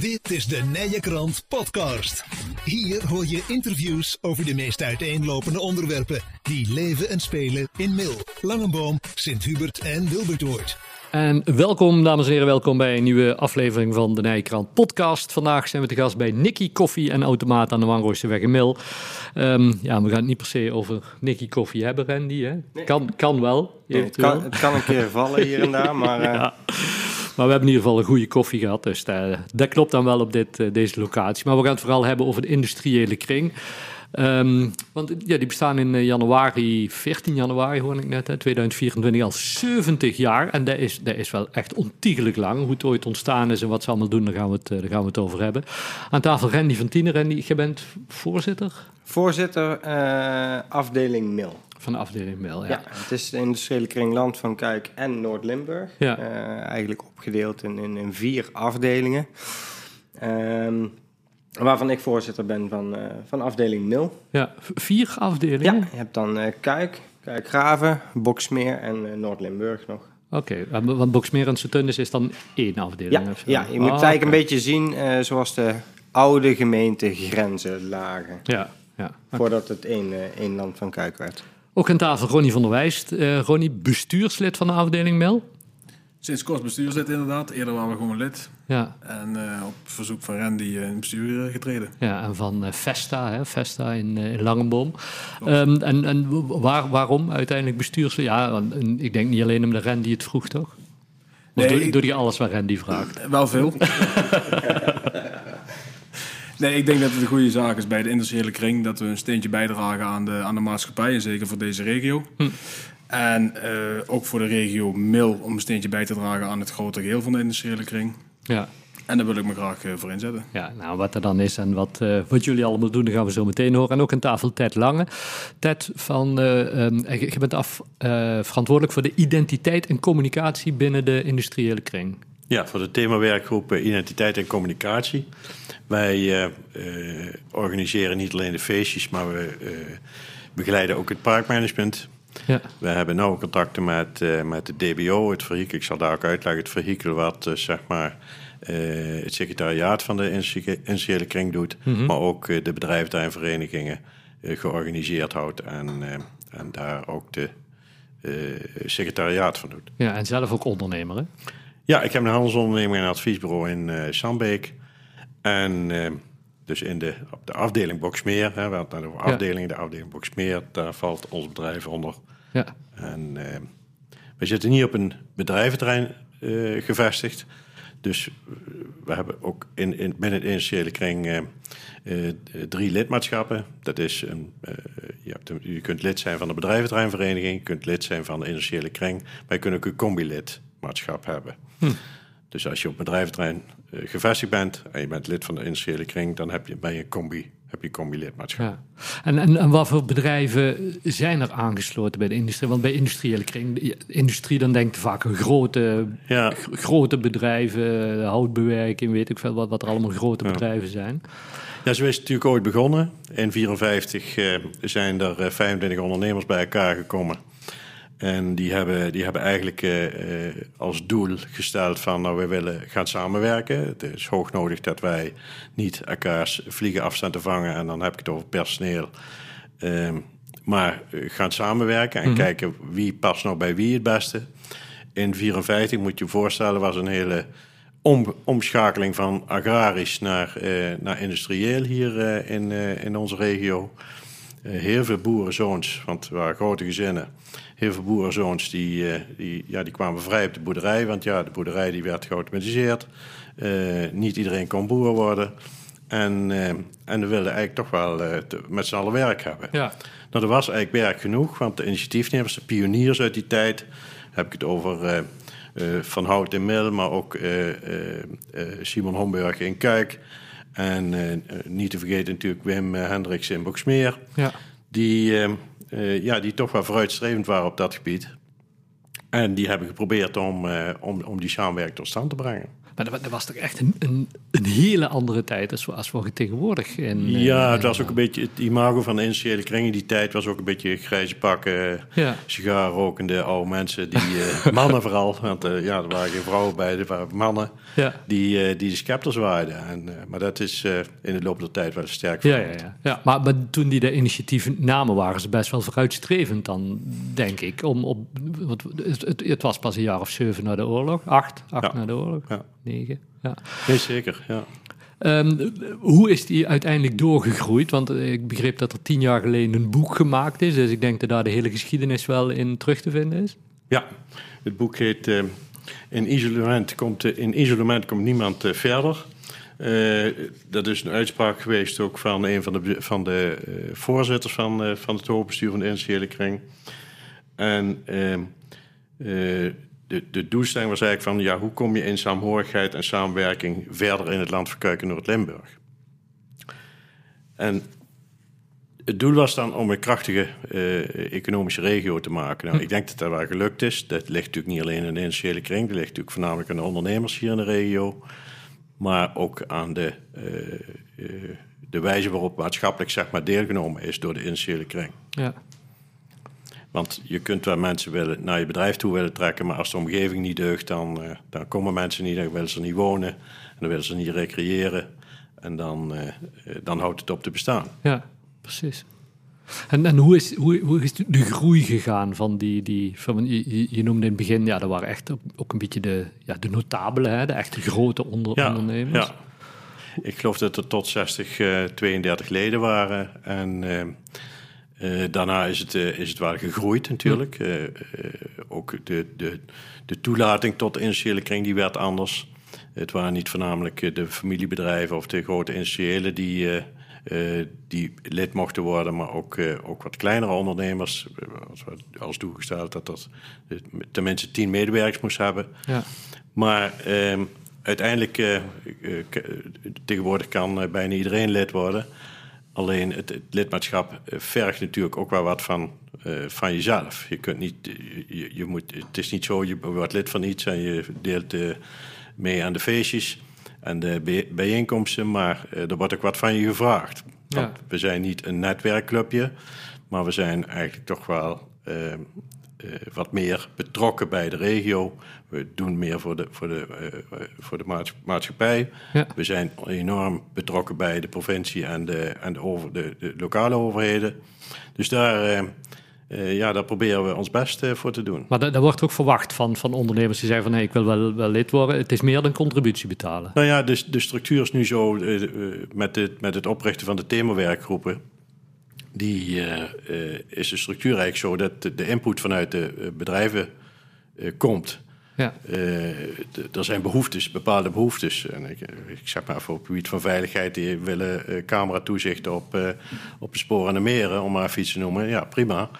Dit is de Nije Krant Podcast. Hier hoor je interviews over de meest uiteenlopende onderwerpen die leven en spelen in Mil, Langenboom, Sint-Hubert en Wilbertoord. En welkom, dames en heren, welkom bij een nieuwe aflevering van de Nijkrant podcast. Vandaag zijn we te gast bij Nicky Koffie en Automaat aan de Wangroosterweg in Mil. Ehm, ja, we gaan het niet per se over Nicky Koffie hebben, Randy. Hè? Kan, kan wel. Nee, het, kan, het kan een keer vallen hier en daar, maar... Uh... Maar we hebben in ieder geval een goede koffie gehad, dus dat, dat klopt dan wel op dit, uh, deze locatie. Maar we gaan het vooral hebben over de industriële kring. Um, want ja, die bestaan in januari, 14 januari hoor ik net, hè, 2024 al 70 jaar. En dat is, dat is wel echt ontiegelijk lang. Hoe het ooit ontstaan is en wat ze allemaal doen, daar gaan we het, daar gaan we het over hebben. Aan tafel Randy van Tienen. Randy, je bent voorzitter? Voorzitter uh, afdeling Mil. Van de afdeling Mil, ja. ja. Het is de industriële kring Land van Kuik en Noord-Limburg. Ja. Uh, eigenlijk opgedeeld in, in, in vier afdelingen. Um, Waarvan ik voorzitter ben van, uh, van afdeling Mil. Ja, vier afdelingen? Ja, je hebt dan Kuik, Kuikgraven, Boksmeer en Noord-Limburg nog. Oké, okay, want Boksmeer en Sutundus is dan één afdeling? Ja, ja je moet oh, het eigenlijk okay. een beetje zien zoals de oude gemeentegrenzen lagen. Ja, ja. Okay. Voordat het één, één land van Kuik werd. Ook aan tafel Ronnie van der Wijst. Ronnie, bestuurslid van de afdeling Mil? Sinds kort bestuurslid inderdaad. Eerder waren we gewoon lid. Ja. En uh, op verzoek van Randy uh, in bestuur getreden. Ja, en van uh, Vesta, hè, Vesta in, in Langenboom. Um, en en waar, waarom uiteindelijk bestuurslid? Ja, ik denk niet alleen omdat Randy het vroeg, toch? Of nee, doe, ik, doe je alles waar Randy vraagt? Wel veel. nee, ik denk dat het een goede zaak is bij de industriële kring... dat we een steentje bijdragen aan de, aan de maatschappij... en zeker voor deze regio. Hm. En uh, ook voor de regio Mil om een steentje bij te dragen aan het grote geheel van de industriële kring. Ja. En daar wil ik me graag uh, voor inzetten. Ja, nou wat er dan is en wat, uh, wat jullie allemaal doen, dat gaan we zo meteen horen. En ook aan tafel Ted Lange. Ted, van, um, je bent af, verantwoordelijk voor de identiteit en communicatie binnen de industriële kring. Ja, voor de themawerkgroep Identiteit en Communicatie. Wij organiseren niet alleen de feestjes, maar we begeleiden ook het parkmanagement. Ja. We hebben nauwe contacten met, met de DBO, het vehikel. Ik zal daar ook uitleggen, het vehikel wat zeg maar het secretariaat van de industriële kring doet, Mhm. mm -hmm. maar ook de bedrijvenverenigingen georganiseerd houdt en, en daar ook de secretariaat van doet. Ja, en zelf ook ondernemer, hè? Ja, ik heb een handelsonderneming en adviesbureau in Sambeek. En dus in de, op de afdeling Boksmeer, hè, we hadden over afdelingen, de afdeling Boksmeer, daar valt ons bedrijf onder. Ja. En uh, we zitten niet op een bedrijventerrein uh, gevestigd. Dus we hebben ook in, in, binnen de industriële kring uh, drie lidmaatschappen. Dat is een, je, hebt een, je kunt lid zijn van de bedrijventerreinvereniging, je kunt lid zijn van de industriële kring, maar je kunt ook een combi-lidmaatschap hebben. Hm. Dus als je op bedrijventerrein uh, gevestigd bent en je bent lid van de industriële kring, dan heb je, ben je combi, heb je combi-lidmaatschap. Ja. En, en, en wat voor bedrijven zijn er aangesloten bij de industrie? Want bij industriële kring, industrie, dan denkt vaak grote, ja. grote bedrijven, houtbewerking, weet ik veel wat, wat er allemaal grote ja. bedrijven zijn. Ja, zo is het natuurlijk ooit begonnen. In 1954 uh, zijn er uh, 25 ondernemers bij elkaar gekomen. En die hebben, die hebben eigenlijk uh, als doel gesteld van nou, we willen gaan samenwerken. Het is hoog nodig dat wij niet elkaars vliegen af staan te vangen. En dan heb ik het over personeel. Uh, maar gaan samenwerken en mm -hmm. kijken wie past nou bij wie het beste. In 1954 moet je je voorstellen was een hele om, omschakeling van agrarisch naar, uh, naar industrieel hier in, in onze regio. heel veel boerenzoons, want het waren grote gezinnen heel veel boerenzoons die, uh, die, ja, die kwamen vrij op de boerderij. Want ja, de boerderij die werd geautomatiseerd. Uh, niet iedereen kon boer worden. En, uh, en we wilden eigenlijk toch wel te, met z'n allen werk hebben. Ja. Nou, er was eigenlijk werk genoeg, want de initiatiefnemers, de pioniers uit die tijd... heb ik het over Van Hout in Mil, maar ook Simon Homburg in Kuik... En niet te vergeten natuurlijk Wim Hendricks in Boksmeer. Ja. Die... Uh, ja, die toch wel vooruitstrevend waren op dat gebied. En die hebben geprobeerd om, uh, om, om die samenwerking tot stand te brengen. Maar dat, was toch echt een, een, een hele andere tijd als, we- als we tegenwoordig in... eh, Ja, het in- was ook een beetje, het imago van de industriële kring in die tijd was ook een beetje grijze pakken, Ja. sigaarrokende oude mensen, die, eh, mannen vooral, want eh, ja, er waren geen vrouwen bij, er waren mannen, Ja. die, eh, die de scepters waaiden. En, eh, maar dat is eh, in de loop der tijd wel sterk Ja, ja, veranderd. ja. ja. Maar, maar toen die de initiatieven namen, waren ze best wel vooruitstrevend dan, denk ik. Om op, want het, het, het was pas een jaar of zeven na de oorlog. Acht, acht Ja. na de oorlog. Ja. Negen, ja. Nee, zeker, ja. Ehm, hoe is die uiteindelijk doorgegroeid? Want eh, ik begreep dat er tien jaar geleden een boek gemaakt is. Dus ik denk dat daar de hele geschiedenis wel in terug te vinden is. Ja, het boek heet eh, in, isolement komt, eh, in isolement komt niemand verder. Dat is een uitspraak geweest ook van een van de, van de voorzitters van, van het hoofdbestuur van de initiële kring. En ehm, eh, de, de doelstelling was eigenlijk van, ja, hoe kom je in saamhorigheid en samenwerking verder in het land verkuiken Noord-Limburg? En het doel was dan om een krachtige eh, economische regio te maken. Nou, ik denk dat dat wel gelukt is. Dat ligt natuurlijk niet alleen in de initiële kring. Dat ligt natuurlijk voornamelijk aan de ondernemers hier in de regio. Maar ook aan de, eh, eh, de wijze waarop maatschappelijk zeg maar, deelgenomen is door de initiële kring. Ja. Want je kunt wel mensen willen, naar je bedrijf toe willen trekken, maar als de omgeving niet deugt, dan, eh, dan komen mensen niet, dan willen ze niet wonen, en dan willen ze niet recreëren. En dan, eh, eh, dan houdt het op te bestaan. Ja, precies. En, en hoe, is, hoe, hoe is de groei gegaan van die... die van, je, noemde in het begin, ja, dat waren echt ook een beetje de, ja, de notabelen, hè, de echte grote onder, ondernemers. Ja. Ik geloof dat er tot 60, eh 32 leden waren. En eh, daarna is het, eh, is het wel gegroeid natuurlijk. Eh, ook de, de, de toelating tot de industriële kring die werd anders. Het waren niet voornamelijk de familiebedrijven of de grote industriëlen die, die lid mochten worden, maar ook, ook wat kleinere ondernemers. Als, als toegesteld dat dat tenminste tien medewerkers moest hebben. Ja. Maar ehm, uiteindelijk, tegenwoordig kan bijna iedereen lid worden. Alleen het, het lidmaatschap eh, vergt natuurlijk ook wel wat van, eh, van jezelf. Je kunt niet, eh, je, je moet, het is niet zo, je wordt lid van iets en je deelt mee aan de feestjes en de bij- bijeenkomsten, maar er wordt ook wat van je gevraagd. Want Ja. we zijn niet een netwerkclubje, maar we zijn eigenlijk toch wel wat meer betrokken bij de regio. We doen meer voor de, voor de, eh, eh, voor de maats- maatschappij. Ja. We zijn enorm betrokken bij de provincie en de, en de, over, de, de lokale overheden. Dus daar, eh, eh, ja, daar proberen we ons best eh, voor te doen. Maar dat, dat wordt ook verwacht van, van ondernemers die zeggen van... nee, ik wil wel, wel lid worden. Het is meer dan contributie betalen. Nou ja, dus de structuur is nu zo eh, eh, met, het, met het oprichten van de themawerkgroepen. Die eh, eh, is de structuur eigenlijk zo dat de, input vanuit de eh, bedrijven komt. Ja, er zijn behoeftes, bepaalde behoeftes. En ik, ik zeg maar voor op het gebied van veiligheid, die willen camera-toezicht op, op de sporen en de meren, om maar even iets te noemen. Ja, prima.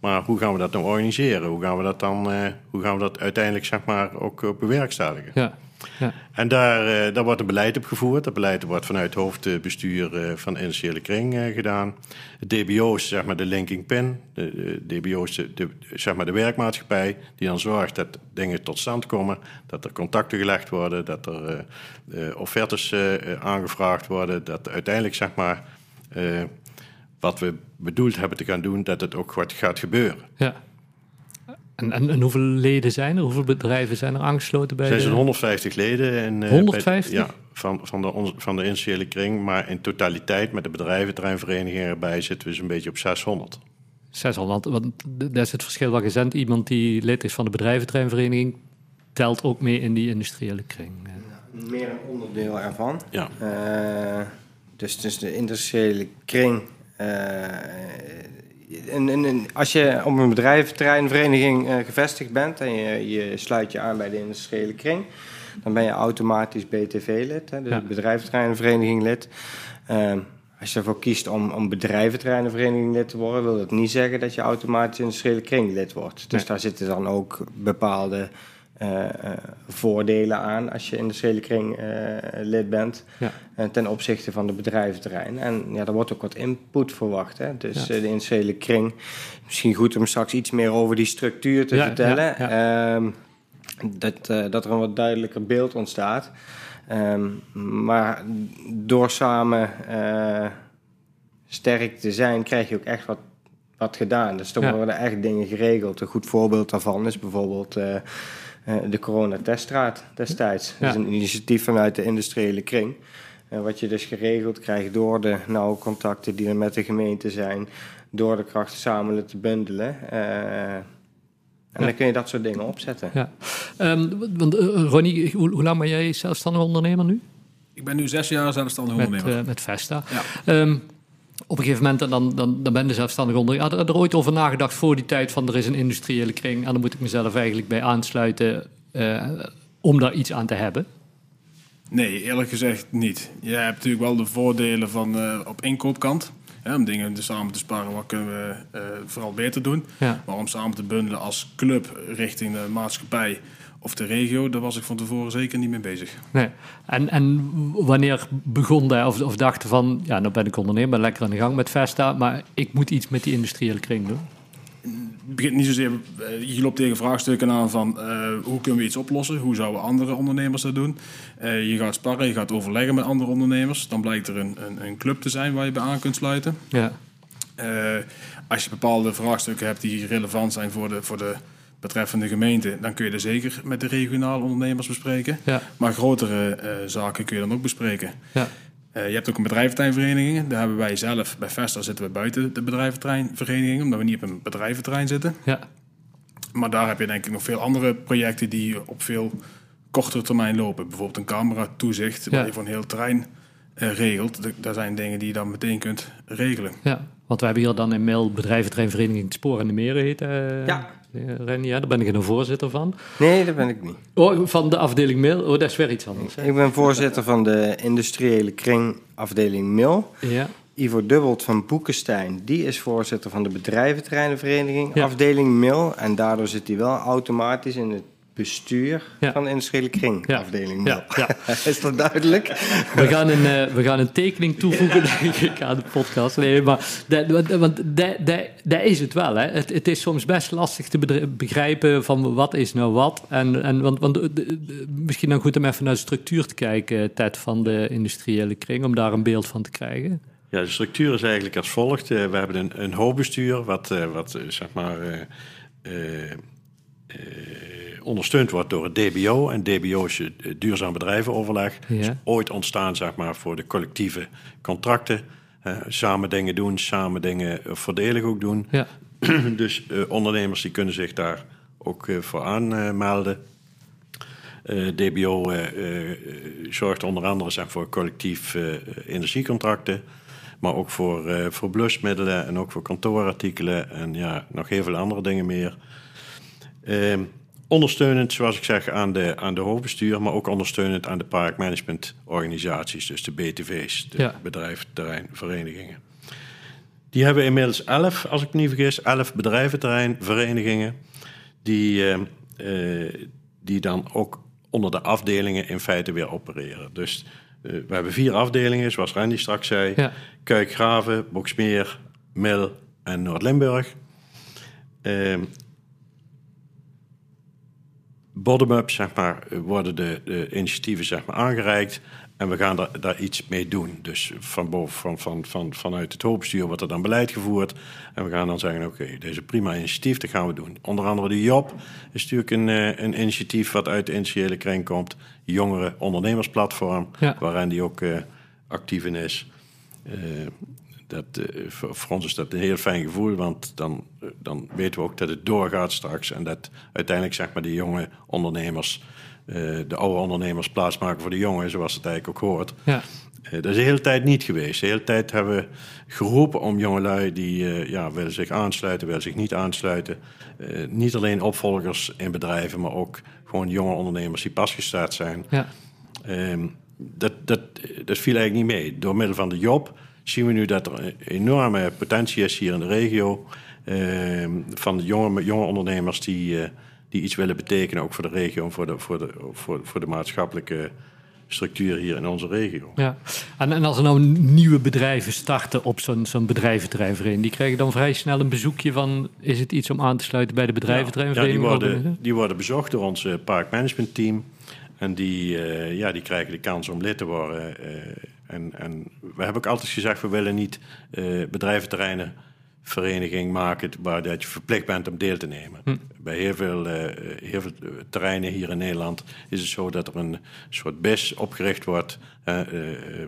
Maar hoe gaan we dat nou organiseren? Hoe gaan we dat dan, hoe gaan we dat uiteindelijk zeg maar ook bewerkstelligen? ja, ja. En daar, eh, daar wordt een beleid op gevoerd. Dat beleid wordt vanuit het hoofdbestuur eh, van de Industriële Kring eh, gedaan. Het DBO is zeg maar de linking pin. De, de DBO is de, de, zeg maar de werkmaatschappij die dan zorgt dat dingen tot stand komen. Dat er contacten gelegd worden, dat er offertes aangevraagd worden. Dat uiteindelijk zeg maar wat we bedoeld hebben te gaan doen, dat het ook wat gaat gebeuren. ja. En, en, en hoeveel leden zijn er? Hoeveel bedrijven zijn er aangesloten bij Er zijn de... zo'n 150 leden. En, eh, 150? bij- ja, van, van, de, on- van de initiële kring. Maar in totaliteit met de bedrijventerreinverenigingen erbij zitten we zo'n beetje op 600. 600, want dat is het verschil wat je zendt. Iemand die lid is van de bedrijventerreinvereniging... telt ook mee in die industriële kring. Meer een onderdeel ervan. Ja, Eh, dus, dus de industriële kring. eh, en, en, en als je op een bedrijventerreinvereniging eh, gevestigd bent en je, je sluit je aan bij de industriële kring, dan ben je automatisch BTV-lid, dus Ja. bedrijventerreinvereniging lid. Ehm, als je ervoor kiest om, om bedrijventerreinvereniging lid te worden, wil dat niet zeggen dat je automatisch industriële kring lid wordt. Dus Nee. daar zitten dan ook bepaalde voordelen aan als je industriële kring eh, lid bent. Ja. eh, ten opzichte van de bedrijventerrein. En ja, er wordt ook wat input verwacht. Hè? Dus Ja. eh, de industriële kring. Misschien goed om straks iets meer over die structuur te Ja, vertellen. Ehm, dat, eh, dat er een wat duidelijker beeld ontstaat. Ehm, maar door samen eh, sterk te zijn, krijg je ook echt wat, wat gedaan. Dus Ja. worden echt dingen geregeld. Een goed voorbeeld daarvan is bijvoorbeeld eh, eh, de coronateststraat destijds. Dat is een initiatief vanuit de industriële kring. Eh, wat je dus geregeld krijgt door de nauwe contacten die er met de gemeente zijn, door de krachten samen te bundelen. eh, en dan kun je dat soort dingen opzetten. Ja. Ehm, want eh, Ronnie, hoe, hoe lang ben jij zelfstandig ondernemer nu? Ik ben nu zes jaar zelfstandig Met, ondernemer. eh, met Vesta. Ja. Ehm, op een gegeven moment, dan, dan, dan ben je zelfstandig ondernemer. Had je er ooit over nagedacht voor die tijd van er is een industriële kring en dan moet ik mezelf eigenlijk bij aansluiten eh, om daar iets aan te hebben? Nee, eerlijk gezegd niet. Je hebt natuurlijk wel de voordelen van eh, op inkoopkant. Hè, om dingen dus samen te sparen, wat kunnen we eh, vooral beter doen. Ja. Maar om samen te bundelen als club richting de maatschappij of de regio, daar was ik van tevoren zeker niet mee bezig. Nee. En, en wanneer begon dat, of, of dachten van, ja, nou ben ik ondernemer, lekker aan de gang met Vesta, maar ik moet iets met die industriële kring doen? Het begint niet zozeer, eh, je loopt tegen vraagstukken aan van eh, hoe kunnen we iets oplossen, hoe zouden andere ondernemers dat doen. Eh, je gaat sparren, je gaat overleggen met andere ondernemers, dan blijkt er een, een, een club te zijn waar je bij aan kunt sluiten. Ja, als je bepaalde vraagstukken hebt die relevant zijn voor de, voor de betreffende gemeente, dan kun je er zeker met de regionale ondernemers bespreken. ja, Maar grotere eh, zaken kun je dan ook bespreken. ja, Eh, je hebt ook een bedrijventerreinverenigingen. Daar hebben wij zelf, bij Vesta zitten we buiten de bedrijventerreinvereniging, omdat we niet op een bedrijventerrein zitten. ja, Maar daar heb je denk ik nog veel andere projecten die op veel kortere termijn lopen. Bijvoorbeeld een camera-toezicht, Ja. waar je voor een heel terrein eh, regelt. Daar zijn dingen die je dan meteen kunt regelen. ja. Want we hebben hier dan in Mail bedrijventerreinvereniging Het Spoor en de Meren heet. Ja. Rennie, ja, daar ben ik een voorzitter van. Nee, dat ben ik niet. Oh, van de afdeling Mail. Oh, dat is weer iets anders. hè? Ik ben voorzitter van de industriële kring afdeling Mil. Ja, Ivo Dubbelt van Boekenstein, die is voorzitter van de bedrijventerreinenvereniging Ja. afdeling Mil. En daardoor zit hij wel automatisch in het bestuur Ja. van de industriële kring Ja. afdeling ja, ja. is dat duidelijk? We gaan een, eh, we gaan een tekening toevoegen denk ik, aan de podcast. Nee, maar dat, want- dat, dat, dat is het wel. Hè. Het, het is soms best lastig te begrijpen van wat is nou wat. En, en, want, want misschien dan goed om even naar de structuur te kijken, Ted, van de industriële kring, om daar een beeld van te krijgen. Ja, de structuur is eigenlijk als volgt. Eh, we hebben een, een hoofdbestuur wat, eh, wat zeg maar, eh, eh, eh, ondersteund wordt door het DBO. En DBO is het eh, Duurzaam Bedrijvenoverleg. Ja. Is ooit ontstaan zeg maar, voor de collectieve contracten. Samen dingen doen, samen dingen eh, voordelig ook doen. Ja, dus eh, ondernemers die kunnen zich daar ook voor aanmelden. DBO zorgt onder andere zeg, voor collectief energiecontracten. Maar ook voor, voor blusmiddelen en ook voor kantoorartikelen. En ja, nog heel veel andere dingen meer. Ehm, ondersteunend, zoals ik zeg, aan de, aan de hoofdbestuur. Maar ook ondersteunend aan de parkmanagementorganisaties. Dus de BTV's, de Ja. bedrijventerreinverenigingen. Die hebben inmiddels elf, als ik me niet vergis, elf bedrijventerreinverenigingen. Die, eh, die dan ook onder de afdelingen in feite weer opereren. Dus eh, we hebben vier afdelingen, zoals Randy straks zei. Ja. Kuikgraven, Boksmeer, Mil en Noord-Limburg. Bottom-up, zeg maar, worden de, de initiatieven zeg maar, aangereikt. En we gaan daar, daar iets mee doen. Dus van boven, van, van, van, vanuit het hoofdbestuur wordt er dan beleid gevoerd. En we gaan dan zeggen, oké, deze prima initiatief, dat gaan we doen. Onder andere de JOB is natuurlijk een, eh, een initiatief wat uit de initiële kring komt. Jongeren ondernemersplatform, Ja. waarin die ook eh, actief in is. Eh, dat, eh, voor, voor ons is dat een heel fijn gevoel, want dan, eh, dan weten we ook dat het doorgaat straks. En dat uiteindelijk zeg maar, die jonge ondernemers, eh, de oude ondernemers, plaatsmaken voor de jongen, zoals het eigenlijk ook hoort. ja, dat is de hele tijd niet geweest. De hele tijd hebben we geroepen om jongelui die ja, willen zich aansluiten, willen zich niet aansluiten. Niet alleen opvolgers in bedrijven, maar ook gewoon jonge ondernemers die pas gestart zijn. ja, Ehm, dat, dat, dat viel eigenlijk niet mee. Door middel van de job zien we nu dat er een enorme potentie is hier in de regio. ehm, van jonge, jonge ondernemers die, eh, die iets willen betekenen, ook voor de regio en voor de, voor de, voor, voor de maatschappelijke structuur hier in onze regio. Ja, en, en als er nou nieuwe bedrijven starten op zo'n zo'n bedrijventerreinvereniging, die krijgen dan vrij snel een bezoekje van, is het iets om aan te sluiten bij de Ja, bedrijventerreinvereniging? die, worden, die worden bezocht door ons eh, parkmanagementteam. En die, eh, ja, die krijgen de kans om lid te worden. En, en we hebben ook altijd gezegd, we willen niet eh bedrijventerreinen vereniging maken waar dat je verplicht bent om deel te nemen. Bij heel veel, eh, heel veel terreinen hier in Nederland is het zo dat er een soort BIS opgericht wordt, eh,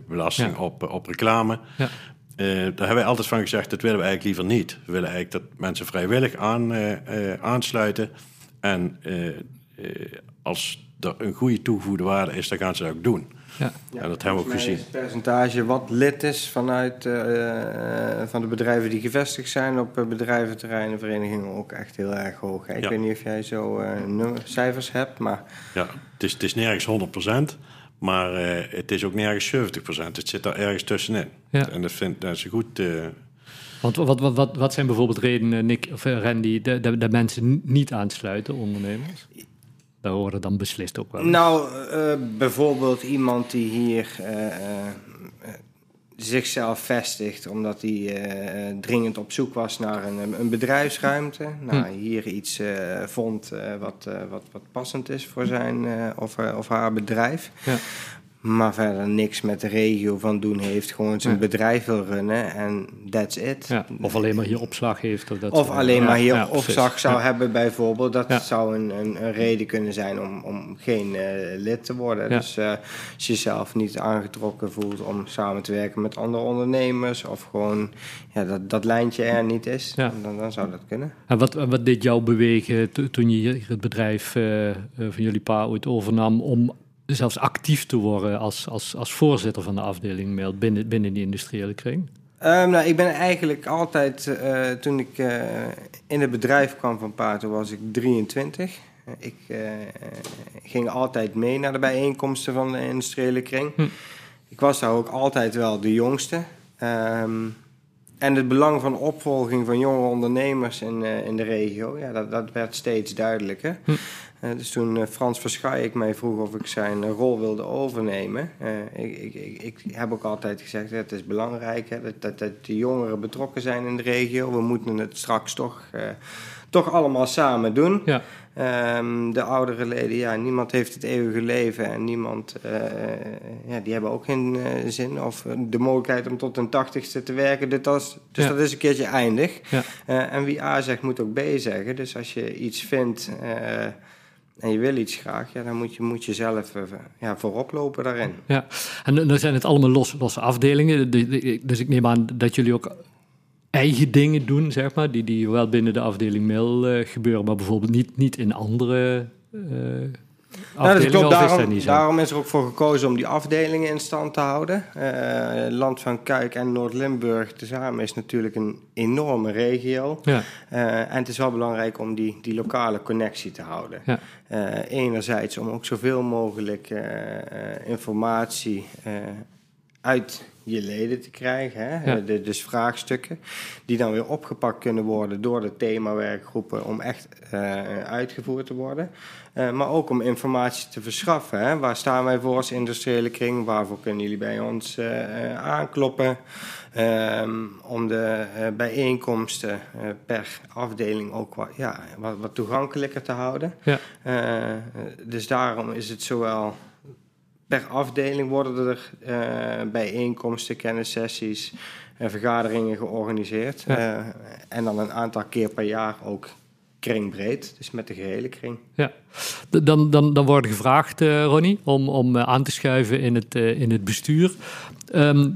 belasting Ja. op, op reclame. Ja. Daar hebben wij altijd van gezegd, dat willen we eigenlijk liever niet. We willen eigenlijk dat mensen vrijwillig aan, aansluiten. En als er een goede toegevoegde waarde is, dan gaan ze dat ook doen. Ja. en dat hebben we ook gezien. Het percentage wat lid is vanuit eh, van de bedrijven die gevestigd zijn op eh, bedrijventerreinen, verenigingen ook echt heel erg hoog. hè. Ik Ja. weet niet of jij zo eh, nummer- cijfers hebt, maar Ja, het, is, het is nergens 100%, maar eh, het is ook nergens 70%. Het zit daar ergens tussenin. Ja. En dat, vind, dat is goed. eh, Want wat, wat, wat, wat zijn bijvoorbeeld redenen, Nick of eh, Randy, dat, mensen niet aansluiten, ondernemers? Daar worden dan beslist ook wel. Nou, eh, bijvoorbeeld iemand die hier eh, eh, zichzelf vestigt omdat hij dringend op zoek was naar een, een bedrijfsruimte. Nou, hier iets vond wat, wat, wat passend is voor zijn of, of haar bedrijf. Ja. Maar verder niks met de regio van doen heeft. Gewoon zijn Ja. bedrijf wil runnen en that's it. Ja, of alleen maar hier opslag heeft. Of, dat Of alleen Ja, maar hier ja, opslag zou Ja. hebben bijvoorbeeld. Dat Ja. zou een, een, een reden kunnen zijn om, om geen eh, lid te worden. Ja. Dus eh, als je jezelf niet aangetrokken voelt om samen te werken met andere ondernemers... of gewoon ja, dat, dat lijntje er niet is, Ja. dan, dan zou dat kunnen. En wat, wat deed jou bewegen to- toen je hier het bedrijf eh, van jullie pa ooit overnam om zelfs actief te worden als, als, als voorzitter van de afdeling mail binnen, binnen die industriële kring? Ehm, nou, ik ben eigenlijk altijd, eh, toen ik eh, in het bedrijf kwam van Pa, toen was ik 23. Eh, Ik eh, ging altijd mee naar de bijeenkomsten van de industriële kring. Hm. Ik was daar ook altijd wel de jongste. Ehm, en het belang van opvolging van jonge ondernemers in, in de regio, ja, dat, dat werd steeds duidelijker. Hm. Eh, dus toen eh, Frans Verschaik mij vroeg of ik zijn rol wilde overnemen, eh, ik, ik, ik, heb ook altijd gezegd, het is belangrijk hè, dat, dat, dat de jongeren betrokken zijn in de regio. We moeten het straks toch, toch allemaal samen doen. Ja, Ehm, de oudere leden, ja, niemand heeft het eeuwige leven en niemand, ja, die hebben ook geen zin of de mogelijkheid om tot hun tachtigste te werken. Dus, dat is, dus Ja. dat is een keertje eindig. Ja. En wie A zegt, moet ook B zeggen. Dus als je iets vindt en je wil iets graag, ja, dan moet je, moet je zelf eh, ja, voorop lopen daarin. ja. En dan zijn het allemaal los, losse afdelingen. De- de- Dus ik neem aan dat jullie ook eigen dingen doen, zeg maar, die, die wel binnen de afdeling mail eh, gebeuren, maar bijvoorbeeld niet, niet in andere eh Nou, dat klopt. of is Daarom, daarom is er ook voor gekozen om die afdelingen in stand te houden. Eh, Land van Kuik en Noord-Limburg tezamen is natuurlijk een enorme regio. Ja, Eh, en het is wel belangrijk om die, die lokale connectie te houden. Ja. Eh, enerzijds om ook zoveel mogelijk informatie uit je leden te krijgen. Hè? Ja. Eh, de, dus vraagstukken die dan weer opgepakt kunnen worden door de themawerkgroepen om echt eh, uitgevoerd te worden. Eh, maar ook om informatie te verschaffen. Hè? Waar staan wij voor als industriële kring? Waarvoor kunnen jullie bij ons aankloppen? Ehm, om de bijeenkomsten per afdeling ook wat, ja, wat, wat toegankelijker te houden. Ja. Dus daarom is het zowel per afdeling worden er eh, bijeenkomsten, kennissessies en vergaderingen georganiseerd. Ja. Eh, en dan een aantal keer per jaar ook kringbreed, dus met de gehele kring. Ja, dan, dan, dan wordt gevraagd, eh, Ronnie, om, om eh, aan te schuiven in het, eh, in het bestuur. Ehm,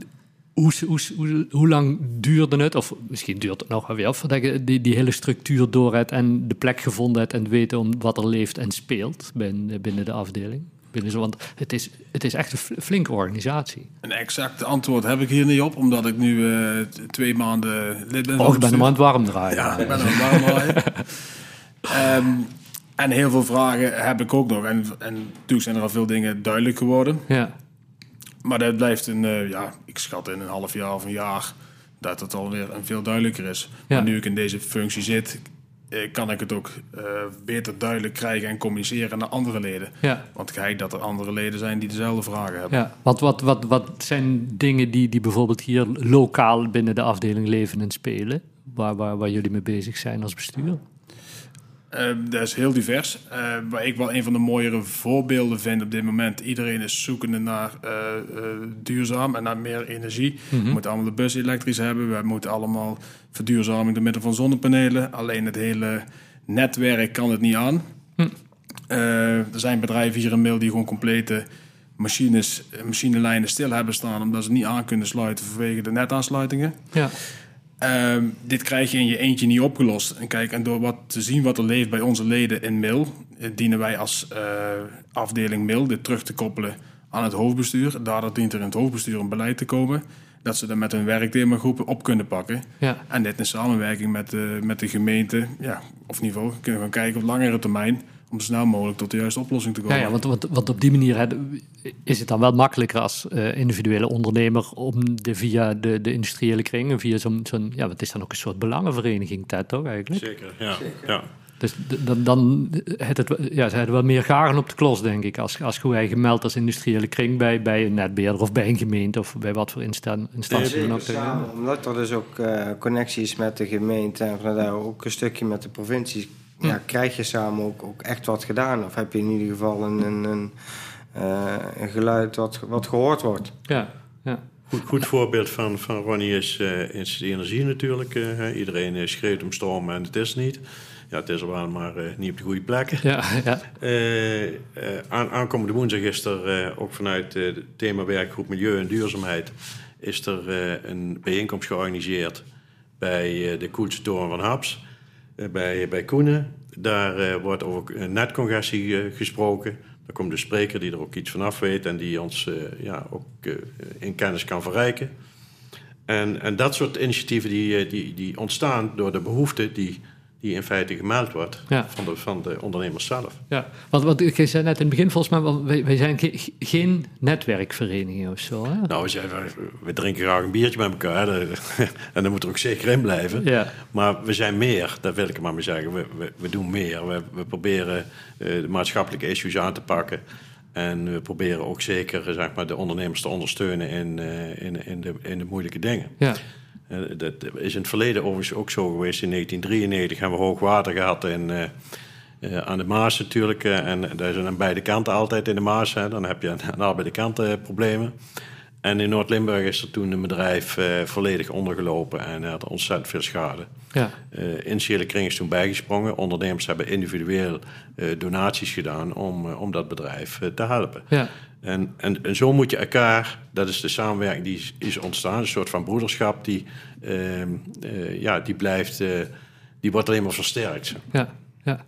hoe, hoe, hoe, hoe lang duurde het, of misschien duurt het nog wel weer, voordat je die, die hele structuur door hebt en de plek gevonden hebt en weet om wat er leeft en speelt binnen, binnen de afdeling? Binnen zo, want het is, het is echt een fl- flinke organisatie. Een exact antwoord heb ik hier niet op, omdat ik nu eh, twee maanden lid ben. Oh, ik ben hem bestuur. aan het warm draaien. Ja, ik ben warm draaien. Ehm, en heel veel vragen heb ik ook nog. En, en toen zijn er al veel dingen duidelijk geworden. Ja, Maar dat blijft een, eh, ja, ik schat in een half jaar of een jaar dat het alweer een veel duidelijker is. Ja. Maar nu ik in deze functie zit, kan ik het ook eh, beter duidelijk krijgen en communiceren naar andere leden. Ja. Want kijk dat er andere leden zijn die dezelfde vragen hebben. Ja, want wat, wat, wat zijn dingen die, die bijvoorbeeld hier lokaal binnen de afdeling leven en spelen, waar, waar, waar jullie mee bezig zijn als bestuur? Eh, dat is heel divers. Eh, waar ik wel een van de mooiere voorbeelden vind op dit moment. Iedereen is zoekende naar eh, eh, duurzaam en naar meer energie. We moeten allemaal de bus elektrisch hebben. We moeten allemaal verduurzaming door middel van zonnepanelen. Alleen het hele netwerk kan het niet aan. Eh, er zijn bedrijven hier in Mil die gewoon complete machines, eh, machinelijnen stil hebben staan... omdat ze niet aan kunnen sluiten vanwege de netaansluitingen. Ja, Ehm, dit krijg je in je eentje niet opgelost. En kijk, en door wat te zien wat er leeft bij onze leden in MIL, eh, dienen wij als eh, afdeling MIL dit terug te koppelen aan het hoofdbestuur. Daardoor dient er in het hoofdbestuur een beleid te komen dat ze er met hun werkthemagroepen op kunnen pakken. ja, En dit in samenwerking met de, met de gemeente, ja, of geval kunnen we gaan kijken op langere termijn om zo snel mogelijk tot de juiste oplossing te komen. ja, ja want, want, want op die manier hè, is het dan wel makkelijker als eh, individuele ondernemer om de, via de, de industriële kringen, via zo'n, zo'n, ja, wat is dan ook een soort belangenvereniging, Ted, toch eigenlijk? Zeker, ja. ja. Dus dan, dan het, het, ja, ze hadden wel meer garen op de klos, denk ik. Als, als je gemeld als industriële kring bij, bij een netbeheerder of bij een gemeente of bij wat voor instan- instantie dan ook. Samen, omdat er dus ook eh, connectie is met de gemeente en vanuit daar ook een stukje met de provincie, ja, krijg je samen ook, ook echt wat gedaan. Of heb je in ieder geval een, een, een, eh, een geluid wat, wat gehoord wordt. Ja, ja. Goed, goed voorbeeld van, van Ronnie is, eh, is de energie natuurlijk. eh, hè. iedereen schreeuwt om storm en het is niet. Ja, het is er wel, maar eh, niet op de goede plekken. Ja, ja, Eh, eh, aan, aankomende woensdag is er eh, ook vanuit eh, het thema werkgroep Milieu en Duurzaamheid... is er eh, een bijeenkomst georganiseerd bij eh, de Koelse Toren van Haps, bij, bij Koenen. Daar eh, wordt over eh, netcongestie eh, gesproken. Daar komt de spreker die er ook iets vanaf weet en die ons eh, ja, ook eh, in kennis kan verrijken. En, en dat soort initiatieven die, eh, die, die ontstaan door de behoefte die, die in feite gemeld wordt Ja. van, de, van de ondernemers zelf. ja. Want, want je zei net in het begin volgens mij, wij, wij zijn ge- geen netwerkvereniging of zo. Hè? Nou, we, zijn, we drinken graag een biertje met elkaar. hè. En daar moet er ook zeker in blijven. Ja. Maar we zijn meer, dat wil ik maar mee zeggen. We, we, we doen meer. We, we proberen eh, de maatschappelijke issues aan te pakken. En we proberen ook zeker zeg maar, de ondernemers te ondersteunen in, eh, in, in, de, in de moeilijke dingen. Ja, Eh, dat is in het verleden overigens ook zo geweest. In 1993 hebben we hoog water gehad in, eh, eh, aan de Maas natuurlijk. eh, en daar zijn aan beide kanten altijd in de Maas. Hè. Dan heb je aan, aan allebei de kanten eh, problemen. En in Noord-Limburg is er toen een bedrijf eh, volledig ondergelopen en had ontzettend veel schade. ja, Eh initiële kring is toen bijgesprongen. Ondernemers hebben individueel eh, donaties gedaan om, eh, om dat bedrijf eh, te helpen. ja, En, en, en zo moet je elkaar, dat is de samenwerking die is, is ontstaan, een soort van broederschap die, ehm, eh, ja, die blijft, eh, die wordt alleen maar versterkt. ja. ja.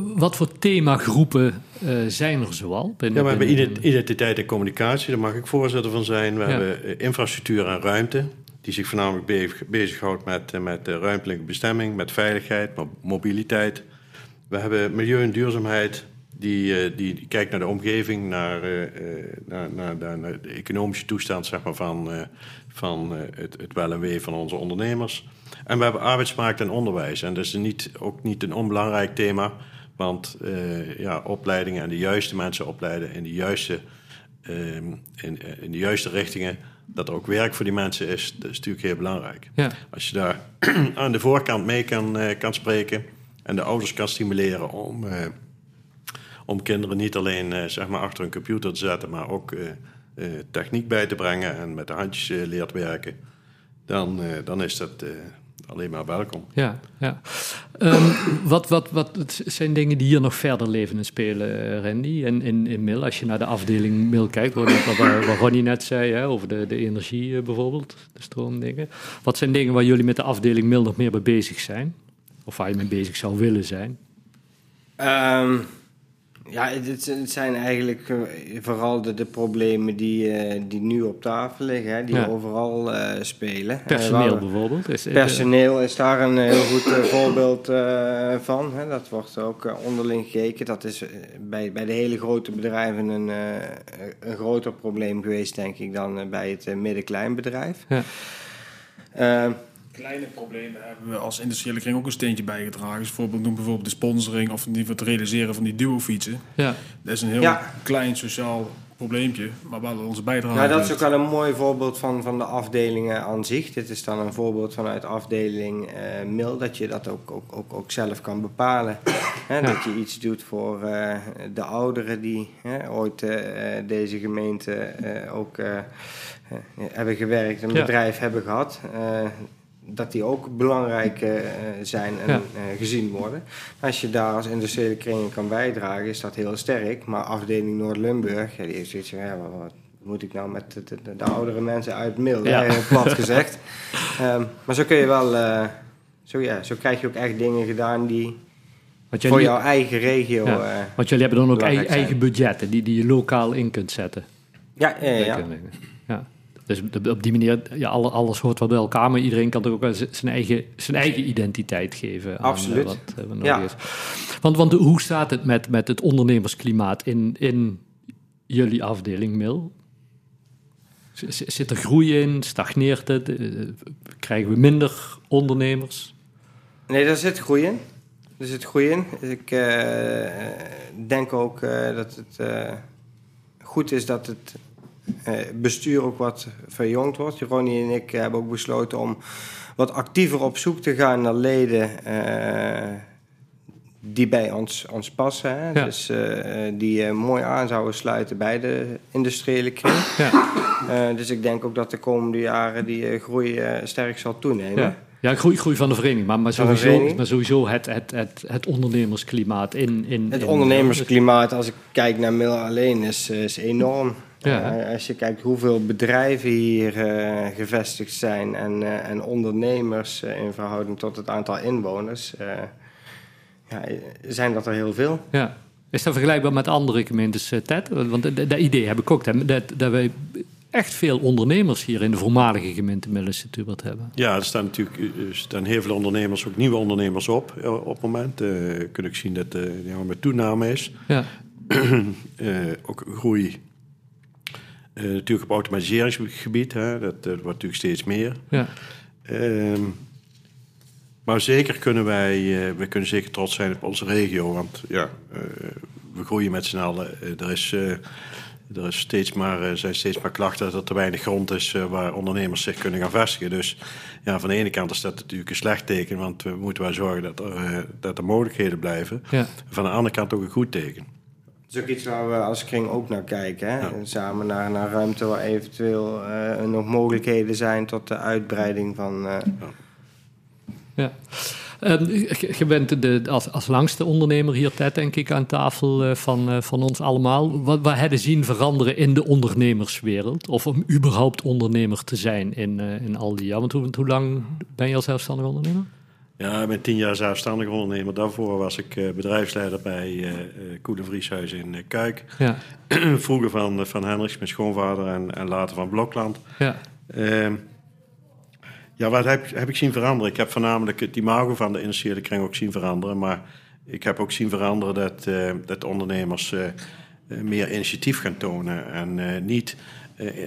Wat voor themagroepen eh, zijn er zoal? Ja, we hebben identiteit en communicatie, daar mag ik voorzitter van zijn. We Ja. hebben infrastructuur en ruimte, die zich voornamelijk be- bezighoudt met, met de ruimtelijke bestemming, met veiligheid, mo- mobiliteit. We hebben milieu en duurzaamheid, die, eh, die, die kijkt naar de omgeving, naar, eh, eh, naar, naar, naar- naar de economische toestand zeg maar, van, van het, het wel en wee van onze ondernemers. En we hebben arbeidsmarkt en onderwijs. En dat is niet, ook niet een onbelangrijk thema, want ja, opleidingen en de juiste mensen opleiden in de juiste, ehm, in, in de juiste richtingen, dat er ook werk voor die mensen is, dat is natuurlijk heel belangrijk. Ja, Als je daar aan de voorkant mee kan, kan spreken en de ouders kan stimuleren om, om kinderen niet alleen eh, zeg maar achter een computer te zetten, maar ook eh, eh, techniek bij te brengen en met de handjes leert werken, dan, eh, dan is dat eh, alleen maar welkom. ja, ja. Ehm, wat, wat, wat het zijn dingen die hier nog verder leven en spelen, Randy? En in, in Mil, als je naar de afdeling Mil kijkt, wat, wat, wat Ronnie net zei, hè, over de, de energie bijvoorbeeld, de stroomdingen. Wat zijn dingen waar jullie met de afdeling Mil nog meer mee bezig zijn? Of waar je mee bezig zou willen zijn? Ehm, ja, het, zijn eigenlijk eh, vooral de, de problemen die, eh, die nu op tafel liggen, hè, die Ja. overal eh, spelen. Personeel bijvoorbeeld. Is, Personeel is daar een heel goed voorbeeld van. Hè. Dat wordt ook onderling gekeken. Dat is bij, bij de hele grote bedrijven een, een groter probleem geweest, denk ik, dan bij het eh, midden-kleinbedrijf. Ja. Kleine problemen hebben we als industriële kring ook een steentje bijgedragen. Dus bijvoorbeeld, noem bijvoorbeeld de sponsoring of in ieder geval het realiseren van die duo-fietsen. Ja. Dat is een heel Ja. klein sociaal probleempje, maar wel onze bijdrage. Nou, dat is ook wel een mooi voorbeeld van, van de afdelingen aan zich. Dit is dan een voorbeeld vanuit afdeling eh MIL, dat je dat ook, ook, ook, ook zelf kan bepalen. Hè, Dat je iets doet voor eh, de ouderen die hè, ooit eh, deze gemeente eh, ook hebben gewerkt, een Ja. bedrijf hebben gehad. Dat die ook belangrijk eh, zijn en Ja. eh, gezien worden. Als je daar als industriële kring kan bijdragen, is dat heel sterk. Maar afdeling Noord-Limburg, ja, die heeft zoiets van, ja, wat, wat moet ik nou met de, de, de oudere mensen uit Mil, Ja. plat gezegd. Ehm, maar zo kun je wel, eh, zo, ja, zo krijg je ook echt dingen gedaan die voor jouw eigen regio... Want jullie hebben dan ook eigen, budgetten die, die je lokaal in kunt zetten. ja, ja, ja. Dus op- die manier, ja, alle- alles hoort wel bij elkaar, maar iedereen kan er ook zijn eigen, zijn eigen identiteit geven. Aan, Absoluut. eh, wat, eh, nodig Ja. is. Want, want hoe staat het met, met het ondernemersklimaat in, in jullie afdeling Mil? Zit er groei in? Stagneert het? Eh, Krijgen we minder ondernemers? Nee, daar zit groei in. Er zit groei in. Ik eh, denk ook eh, dat het eh, goed is dat het eh, bestuur ook wat verjongd wordt. Ronnie en ik hebben ook besloten om wat actiever op zoek te gaan naar leden eh, die bij ons, ons passen. Hè? Ja. Dus eh, die eh, mooi aan zouden sluiten bij de industriële kring. Ja, Eh, dus ik denk ook dat de komende jaren die eh, groei eh, sterk zal toenemen. ja. ja groei, groei van de vereniging, maar, maar, sowieso, vereniging. maar sowieso het, het, het, het ondernemersklimaat in... in Het in- ondernemersklimaat, als ik kijk naar Mil alleen, is, eh, is enorm. Ja. Eh, als je kijkt hoeveel bedrijven hier eh, gevestigd zijn en, eh, en ondernemers in verhouding tot het aantal inwoners, eh, ja, zijn dat er heel veel. Ja. Is dat vergelijkbaar met andere gemeentes, Ted? Want dat, idee heb ik ook, hè, dat, dat wij echt veel ondernemers hier in de voormalige gemeente Middellandse hebben. Ja, er staan natuurlijk er staan heel veel ondernemers, ook nieuwe ondernemers op op het moment. Eh kun ik zien dat er ja, met toename is. Ja, Eh, ook groei. Eh, natuurlijk op automatiseringsgebied, hè, dat, dat wordt natuurlijk steeds meer. ja, Ehm, maar zeker kunnen wij, eh, we kunnen zeker trots zijn op onze regio, want ja, eh, we groeien met z'n allen. Er is, er is steeds maar, zijn steeds maar klachten dat er te weinig grond is waar ondernemers zich kunnen gaan vestigen. Dus ja, van de ene kant is dat natuurlijk een slecht teken, want we moeten wel zorgen dat er, dat er mogelijkheden blijven. ja. Van de andere kant ook een goed teken. Dat is ook iets waar we als kring ook naar kijken. Hè? Ja. Samen naar, naar ruimte waar eventueel eh, nog mogelijkheden zijn tot de uitbreiding van... eh, ja. Ehm, je je bent de, als, als langste ondernemer hier, Ted, denk ik, aan tafel eh, van, eh, van ons allemaal. Wat, wat hebben zien veranderen in de ondernemerswereld? Of om überhaupt ondernemer te zijn in, eh, in al die jaar? Want hoe, hoe lang ben je als zelfstandig ondernemer? Ja, ik ben tien jaar zelfstandig ondernemer. Daarvoor was ik eh, bedrijfsleider bij eh, Koele Vrieshuis in Kuik. Ja, Vroeger van, van Hendricks, mijn schoonvader, en, en later van Blokland. ja, Ehm, ja, wat heb, heb ik zien veranderen? Ik heb voornamelijk het imago van de industriële kring ook zien veranderen. Maar ik heb ook zien veranderen dat, dat ondernemers meer initiatief gaan tonen. En niet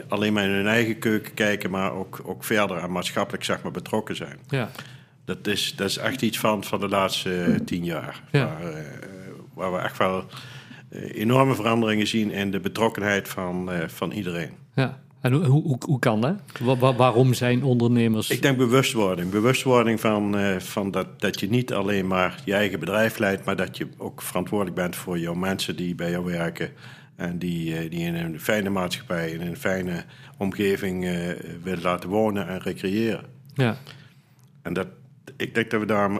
alleen maar in hun eigen keuken kijken, maar ook, ook verder en maatschappelijk zeg maar, betrokken zijn. ja. Dat is, dat is echt iets van, van de laatste eh, tien jaar. Ja. Waar, eh, waar we echt wel eh, enorme veranderingen zien in de betrokkenheid van, van iedereen. ja. En hoe, hoe, hoe kan dat? Wa- wa- waarom zijn ondernemers... Ik denk bewustwording. Bewustwording van, van dat, dat je niet alleen maar je eigen bedrijf leidt, maar dat je ook verantwoordelijk bent voor jouw mensen die bij jou werken. En die, die in een fijne maatschappij, in een fijne omgeving willen laten wonen en recreëren. Ja, En dat, ik denk dat we daar, eh,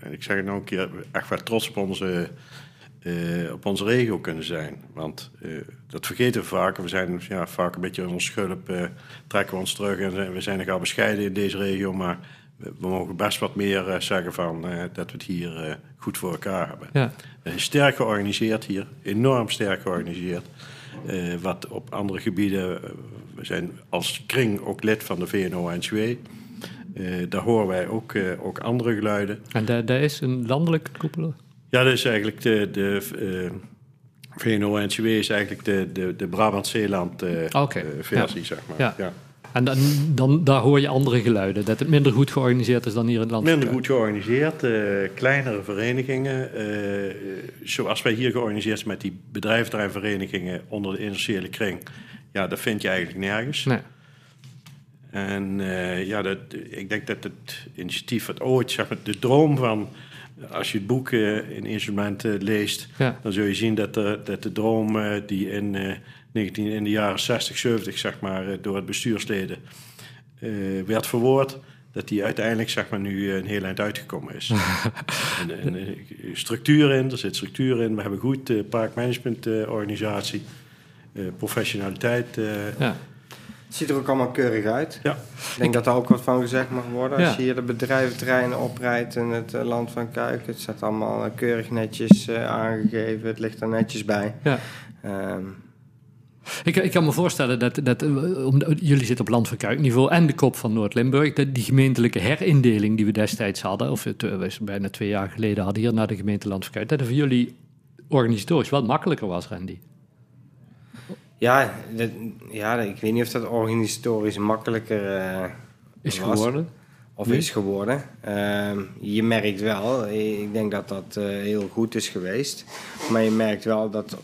en ik zeg het nog een keer, echt wel trots op onze, eh, op onze regio kunnen zijn. Want eh, dat vergeten we vaak. We zijn ja, vaak een beetje in ons schulp, trekken we ons terug en we zijn nogal bescheiden in deze regio. Maar we, we mogen best wat meer zeggen van dat we het hier goed voor elkaar hebben. ja, sterk georganiseerd hier, enorm sterk georganiseerd. Wat op andere gebieden, we zijn als kring ook lid van de VNO-NCW. Eh daar horen wij ook, eh, ook andere geluiden. en daar daar is een landelijke koepel. Ja, dat is eigenlijk de, de eh, VNO-NCW is eigenlijk de, de, de Brabant-Zeeland eh, Oké, eh, versie, zeg maar. Ja. Ja. En dan, dan, daar hoor je andere geluiden. Dat het minder goed georganiseerd is dan hier in het land. Minder goed georganiseerd, uh, kleinere verenigingen. Uh, zoals wij hier georganiseerd zijn met die bedrijventerreinverenigingen onder de industriële kring. Ja, dat vind je eigenlijk nergens. Nee. En uh, ja, dat, ik denk dat het initiatief wat ooit, zeg maar, de droom van als je het boek uh, in instrumenten leest, ja. dan zul je zien dat de, dat de droom uh, die in, uh, 19, in de jaren 60, 70 zeg maar, door het bestuursleden werd verwoord, dat die uiteindelijk zeg maar, nu een heel eind uitgekomen is. en, en, structuur in, er zit structuur in. We hebben goed uh, parkmanagementorganisatie, professionaliteit. Ja. Het ziet er ook allemaal keurig uit. Ja. Ik denk dat er ook wat van gezegd mag worden. Als je hier de bedrijventerreinen oprijdt in het uh, land van Kuik. Het staat allemaal uh, keurig netjes uh, aangegeven. Het ligt er netjes bij. Ja. Um, ik, ik, kan me voorstellen dat, dat jullie zitten op land van Kuikniveau en de kop van Noord-Limburg, dat die gemeentelijke herindeling die we destijds hadden, of het, bijna twee jaar geleden hadden hier naar de gemeente Land van Kuik, dat voor jullie organisatorisch wat makkelijker was, Randy. Ja, dat, ja, ik weet niet of dat organisatorisch makkelijker uh, is geworden. Of is geworden. Uh, je merkt wel, ik denk dat dat uh, heel goed is geweest. Maar je merkt wel dat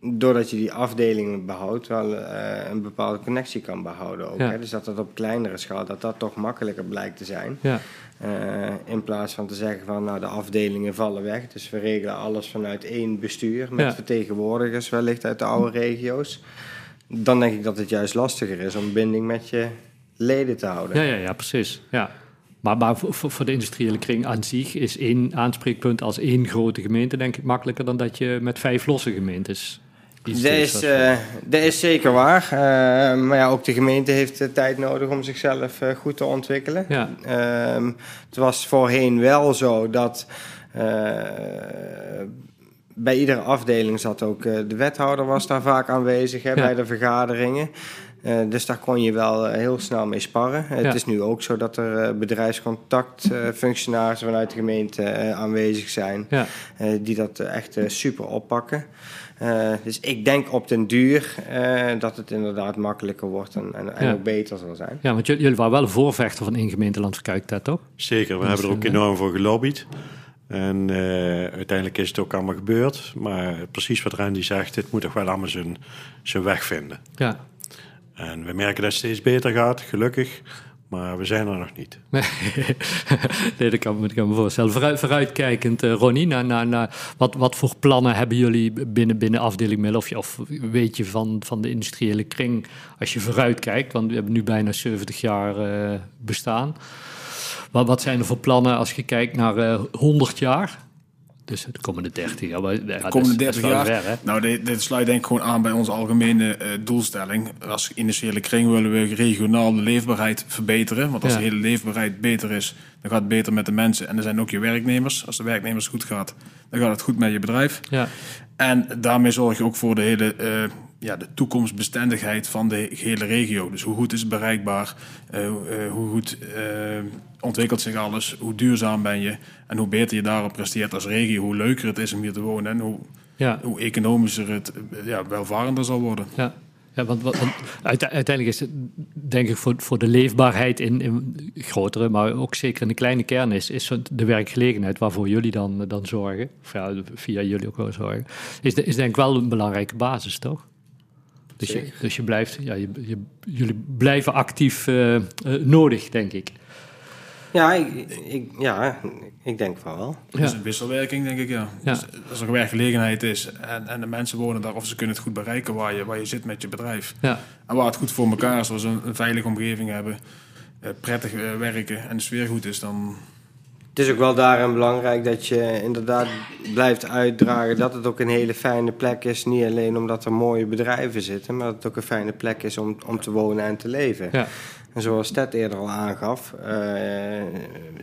doordat je die afdelingen behoudt, wel uh, een bepaalde connectie kan behouden ook. Hè? Dus dat dat op kleinere schaal, dat dat toch makkelijker blijkt te zijn. Ja. Uh, in plaats van te zeggen van nou de afdelingen vallen weg. Dus we regelen alles vanuit één bestuur met vertegenwoordigers wellicht uit de oude regio's. Dan denk ik dat het juist lastiger is om binding met je leden te houden. Ja, ja, ja precies. Ja. Maar, maar voor, voor de industriële kring aan zich is één aanspreekpunt als één grote gemeente denk ik makkelijker dan dat je met vijf losse gemeentes dat is, uh, dat is zeker waar. Uh, maar ja, ook de gemeente heeft tijd nodig om zichzelf goed te ontwikkelen. Ja. Ehm, het was voorheen wel zo dat bij iedere afdeling zat ook de wethouder was daar vaak aanwezig hè, bij de vergaderingen. dus daar kon je wel heel snel mee sparren. Het is nu ook zo dat er bedrijfscontactfunctionarissen vanuit de gemeente aanwezig zijn, ja. die dat echt super oppakken. Uh, dus ik denk op den duur uh, dat het inderdaad makkelijker wordt en, en, en ook beter zal zijn. Ja, want jullie waren wel voorvechter van één gemeenteland dat toch? Zeker, we dus, hebben er ook uh, enorm voor gelobbyd. En uiteindelijk is het ook allemaal gebeurd. Maar precies wat Randy zegt, dit moet toch wel allemaal zijn, zijn weg vinden. Ja. En we merken dat het steeds beter gaat, gelukkig. Maar we zijn er nog niet. nee, dat kan, dat kan me voorstellen. Vooruit, vooruitkijkend, uh, Ronnie, naar, naar, naar, wat, wat voor plannen hebben jullie binnen, binnen afdeling Middel? Of, of weet je van, van de industriële kring als je vooruitkijkt? Want we hebben nu bijna 70 jaar uh, bestaan. Wat, wat zijn er voor plannen als je kijkt naar uh, eh, 100 jaar? Dus de komende 30 jaar. de komende 30 jaar. nou, dit, dit, sluit denk ik gewoon aan bij onze algemene uh, doelstelling. Als industriële kring willen we regionaal de leefbaarheid verbeteren. Want als de hele leefbaarheid beter is, dan gaat het beter met de mensen. En er zijn ook je werknemers. Als de werknemers goed gaat, dan gaat het goed met je bedrijf. Ja. En daarmee zorg je ook voor de hele uh, ja, de toekomstbestendigheid van de hele regio. Dus hoe goed is het bereikbaar? Uh, hoe goed ontwikkelt zich alles? Hoe duurzaam ben je? En hoe beter je daarop presteert als regio, hoe leuker het is om hier te wonen en hoe, ja. hoe economischer het ja, welvarender zal worden. Ja. Ja, want, want, uiteindelijk is het, denk ik, voor, voor de leefbaarheid in, in grotere, maar ook zeker in de kleine kern, is, is de werkgelegenheid waarvoor jullie dan, dan zorgen, of ja, via jullie ook wel zorgen, is, is denk ik wel een belangrijke basis, toch? Dus je, dus je blijft, ja, je, je, jullie blijven actief uh, uh, nodig, denk ik. Ja, ik, ik, ja, ik denk van wel. Het is een wisselwerking, denk ik, ja. Dus als er werkgelegenheid is en, en de mensen wonen daar... of ze kunnen het goed bereiken waar je, waar je zit met je bedrijf. Ja. En waar het goed voor elkaar is, als we een, een veilige omgeving hebben... Uh, prettig uh, werken en de sfeer goed is, dan... Het is ook wel daarin belangrijk dat je inderdaad blijft uitdragen... dat het ook een hele fijne plek is. Niet alleen omdat er mooie bedrijven zitten... maar dat het ook een fijne plek is om, om te wonen en te leven. Ja. En zoals Ted eerder al aangaf, uh,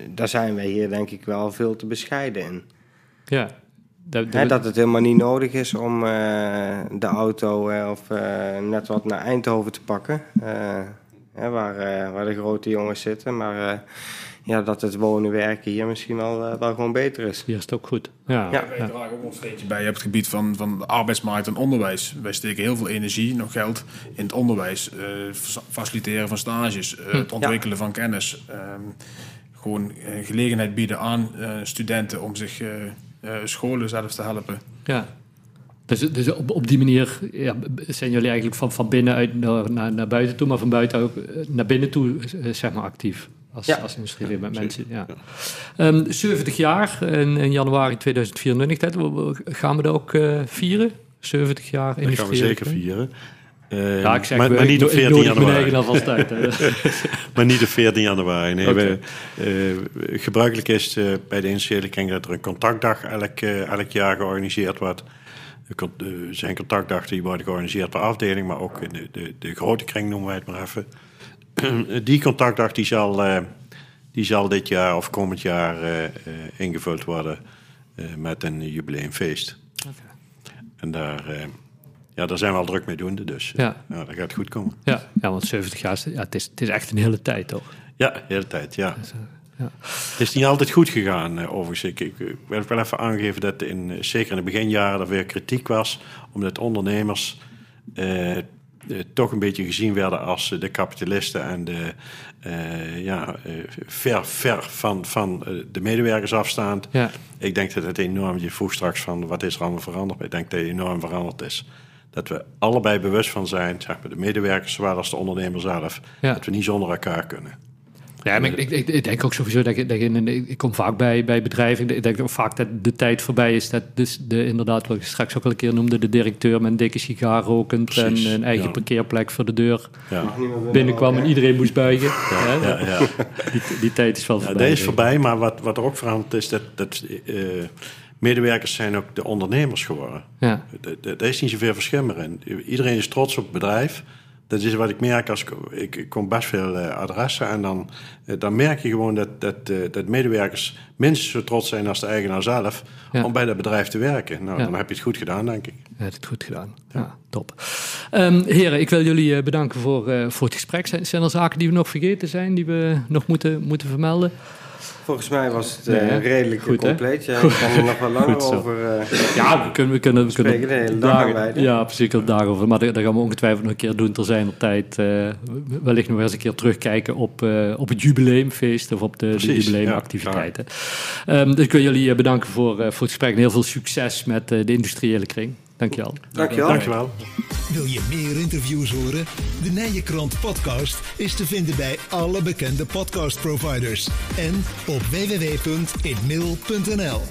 daar zijn wij hier denk ik wel veel te bescheiden in. Ja. Dat, dat... dat het helemaal niet nodig is om uh, de auto uh, of net wat naar Eindhoven te pakken, waar, waar de grote jongens zitten. Maar ja, dat het wonen werken hier misschien wel, eh, wel gewoon beter is. Hier is het ook goed. Ja, Ja. Wij dragen ook ons steentje bij op het gebied van, van de arbeidsmarkt en onderwijs. Wij steken heel veel energie, nog geld, in het onderwijs. eh, fa- faciliteren van stages, eh, het ontwikkelen van kennis. ehm, gewoon gelegenheid bieden aan eh, studenten om zich eh, eh, scholen zelf te helpen. Ja. Dus, dus op, op die manier ja, zijn jullie eigenlijk van, van binnenuit naar, naar, naar buiten toe, maar van buiten ook naar binnen toe zeg maar actief. Als, Ja. als industrie met mensen. Ja. Ehm, 70 jaar in, in januari 2024. Dat, we- we- gaan we dat ook eh, vieren? 70 jaar Dat gaan we zeker vieren. Eh, Ja, ik zeg, maar, we- maar niet op ik 14 nodig mijn januari. hè. Maar niet op 14 januari. Nee, we, eh, gebruikelijk is eh, bij de industriële kring dat er een contactdag elk, elk jaar georganiseerd wordt. Er zijn contactdagen die worden georganiseerd per afdeling, maar ook in de, de, de grote kring noemen wij het maar even. Die contactdag die zal, eh, die zal dit jaar of komend jaar eh, eh, ingevuld worden eh, met een jubileumfeest. En daar, eh, ja, daar zijn we al druk mee doende, dus eh, Ja. ja, dat gaat goed komen. ja, ja, want 70 jaar, ja, het, is, het is echt een hele tijd, toch? Ja, de hele tijd, ja. ja. Het is niet altijd goed gegaan, eh, overigens. Ik, ik, ik wil wel even aangeven dat in, eh, zeker in de beginjaren er weer kritiek was, omdat ondernemers eh, eh, toch een beetje gezien werden als eh, de kapitalisten en de, eh, ja, eh, ver, ver van, van eh, de medewerkers afstaand. Ja. Ik denk dat het enorm, je vroeg straks van wat is er allemaal veranderd. Ik denk dat het enorm veranderd is. Dat we allebei bewust van zijn, zeg maar, de medewerkers zowel als de ondernemer zelf, Ja. dat we niet zonder elkaar kunnen. Ja, maar ik, ik, ik- ik denk ook sowieso dat je, dat een- ik kom vaak bij, bij bedrijven. Ik denk ook vaak dat de tijd voorbij is. Dat dus de, inderdaad, wat ik straks ook al een keer noemde, de directeur met een dikke sigaar rokend Precies, en een eigen ja. parkeerplek voor de deur Ja. binnenkwam en iedereen moest buigen. Ja, Ja, ja. Die, die tijd is wel Ja, voorbij. dat is voorbij, maar wat, wat er ook veranderd is, dat, dat eh, medewerkers zijn ook de ondernemers geworden. Ja, Er is niet zoveel verschil meer in. Iedereen is trots op het bedrijf. Dat is wat ik merk als ik, ik, kom best veel eh, adressen en dan, eh, dan merk je gewoon dat, dat, eh, dat medewerkers minstens zo trots zijn als de eigenaar zelf Ja. om bij dat bedrijf te werken. Nou, Ja. dan heb je het goed gedaan, denk ik. je hebt het goed gedaan. Ja, top. Ehm, heren, ik wil jullie bedanken voor, voor het gesprek. Zijn, zijn er zaken die we nog vergeten zijn, die we nog moeten, moeten vermelden? Volgens mij was het Nee, eh, redelijk Goed, compleet. Ja, ik kan er nog wel langer zo. over... eh, Ja, we kunnen, we kunnen, we kunnen de hele dag dagen-? Ja, precies, ik daarover. Maar dat, dat gaan we ongetwijfeld nog een keer doen ter zijn tijd. eh, wellicht nog eens een keer terugkijken op, op het jubileumfeest of op de, jubileumactiviteiten. Ehm, dus ik wil jullie bedanken voor, voor het gesprek en heel veel succes met de industriële kring. Dankjewel. Dankjewel. Dankjewel. Wil je meer interviews horen? De Nijenkrant podcast is te vinden bij alle bekende podcastproviders en op www.inmail.nl.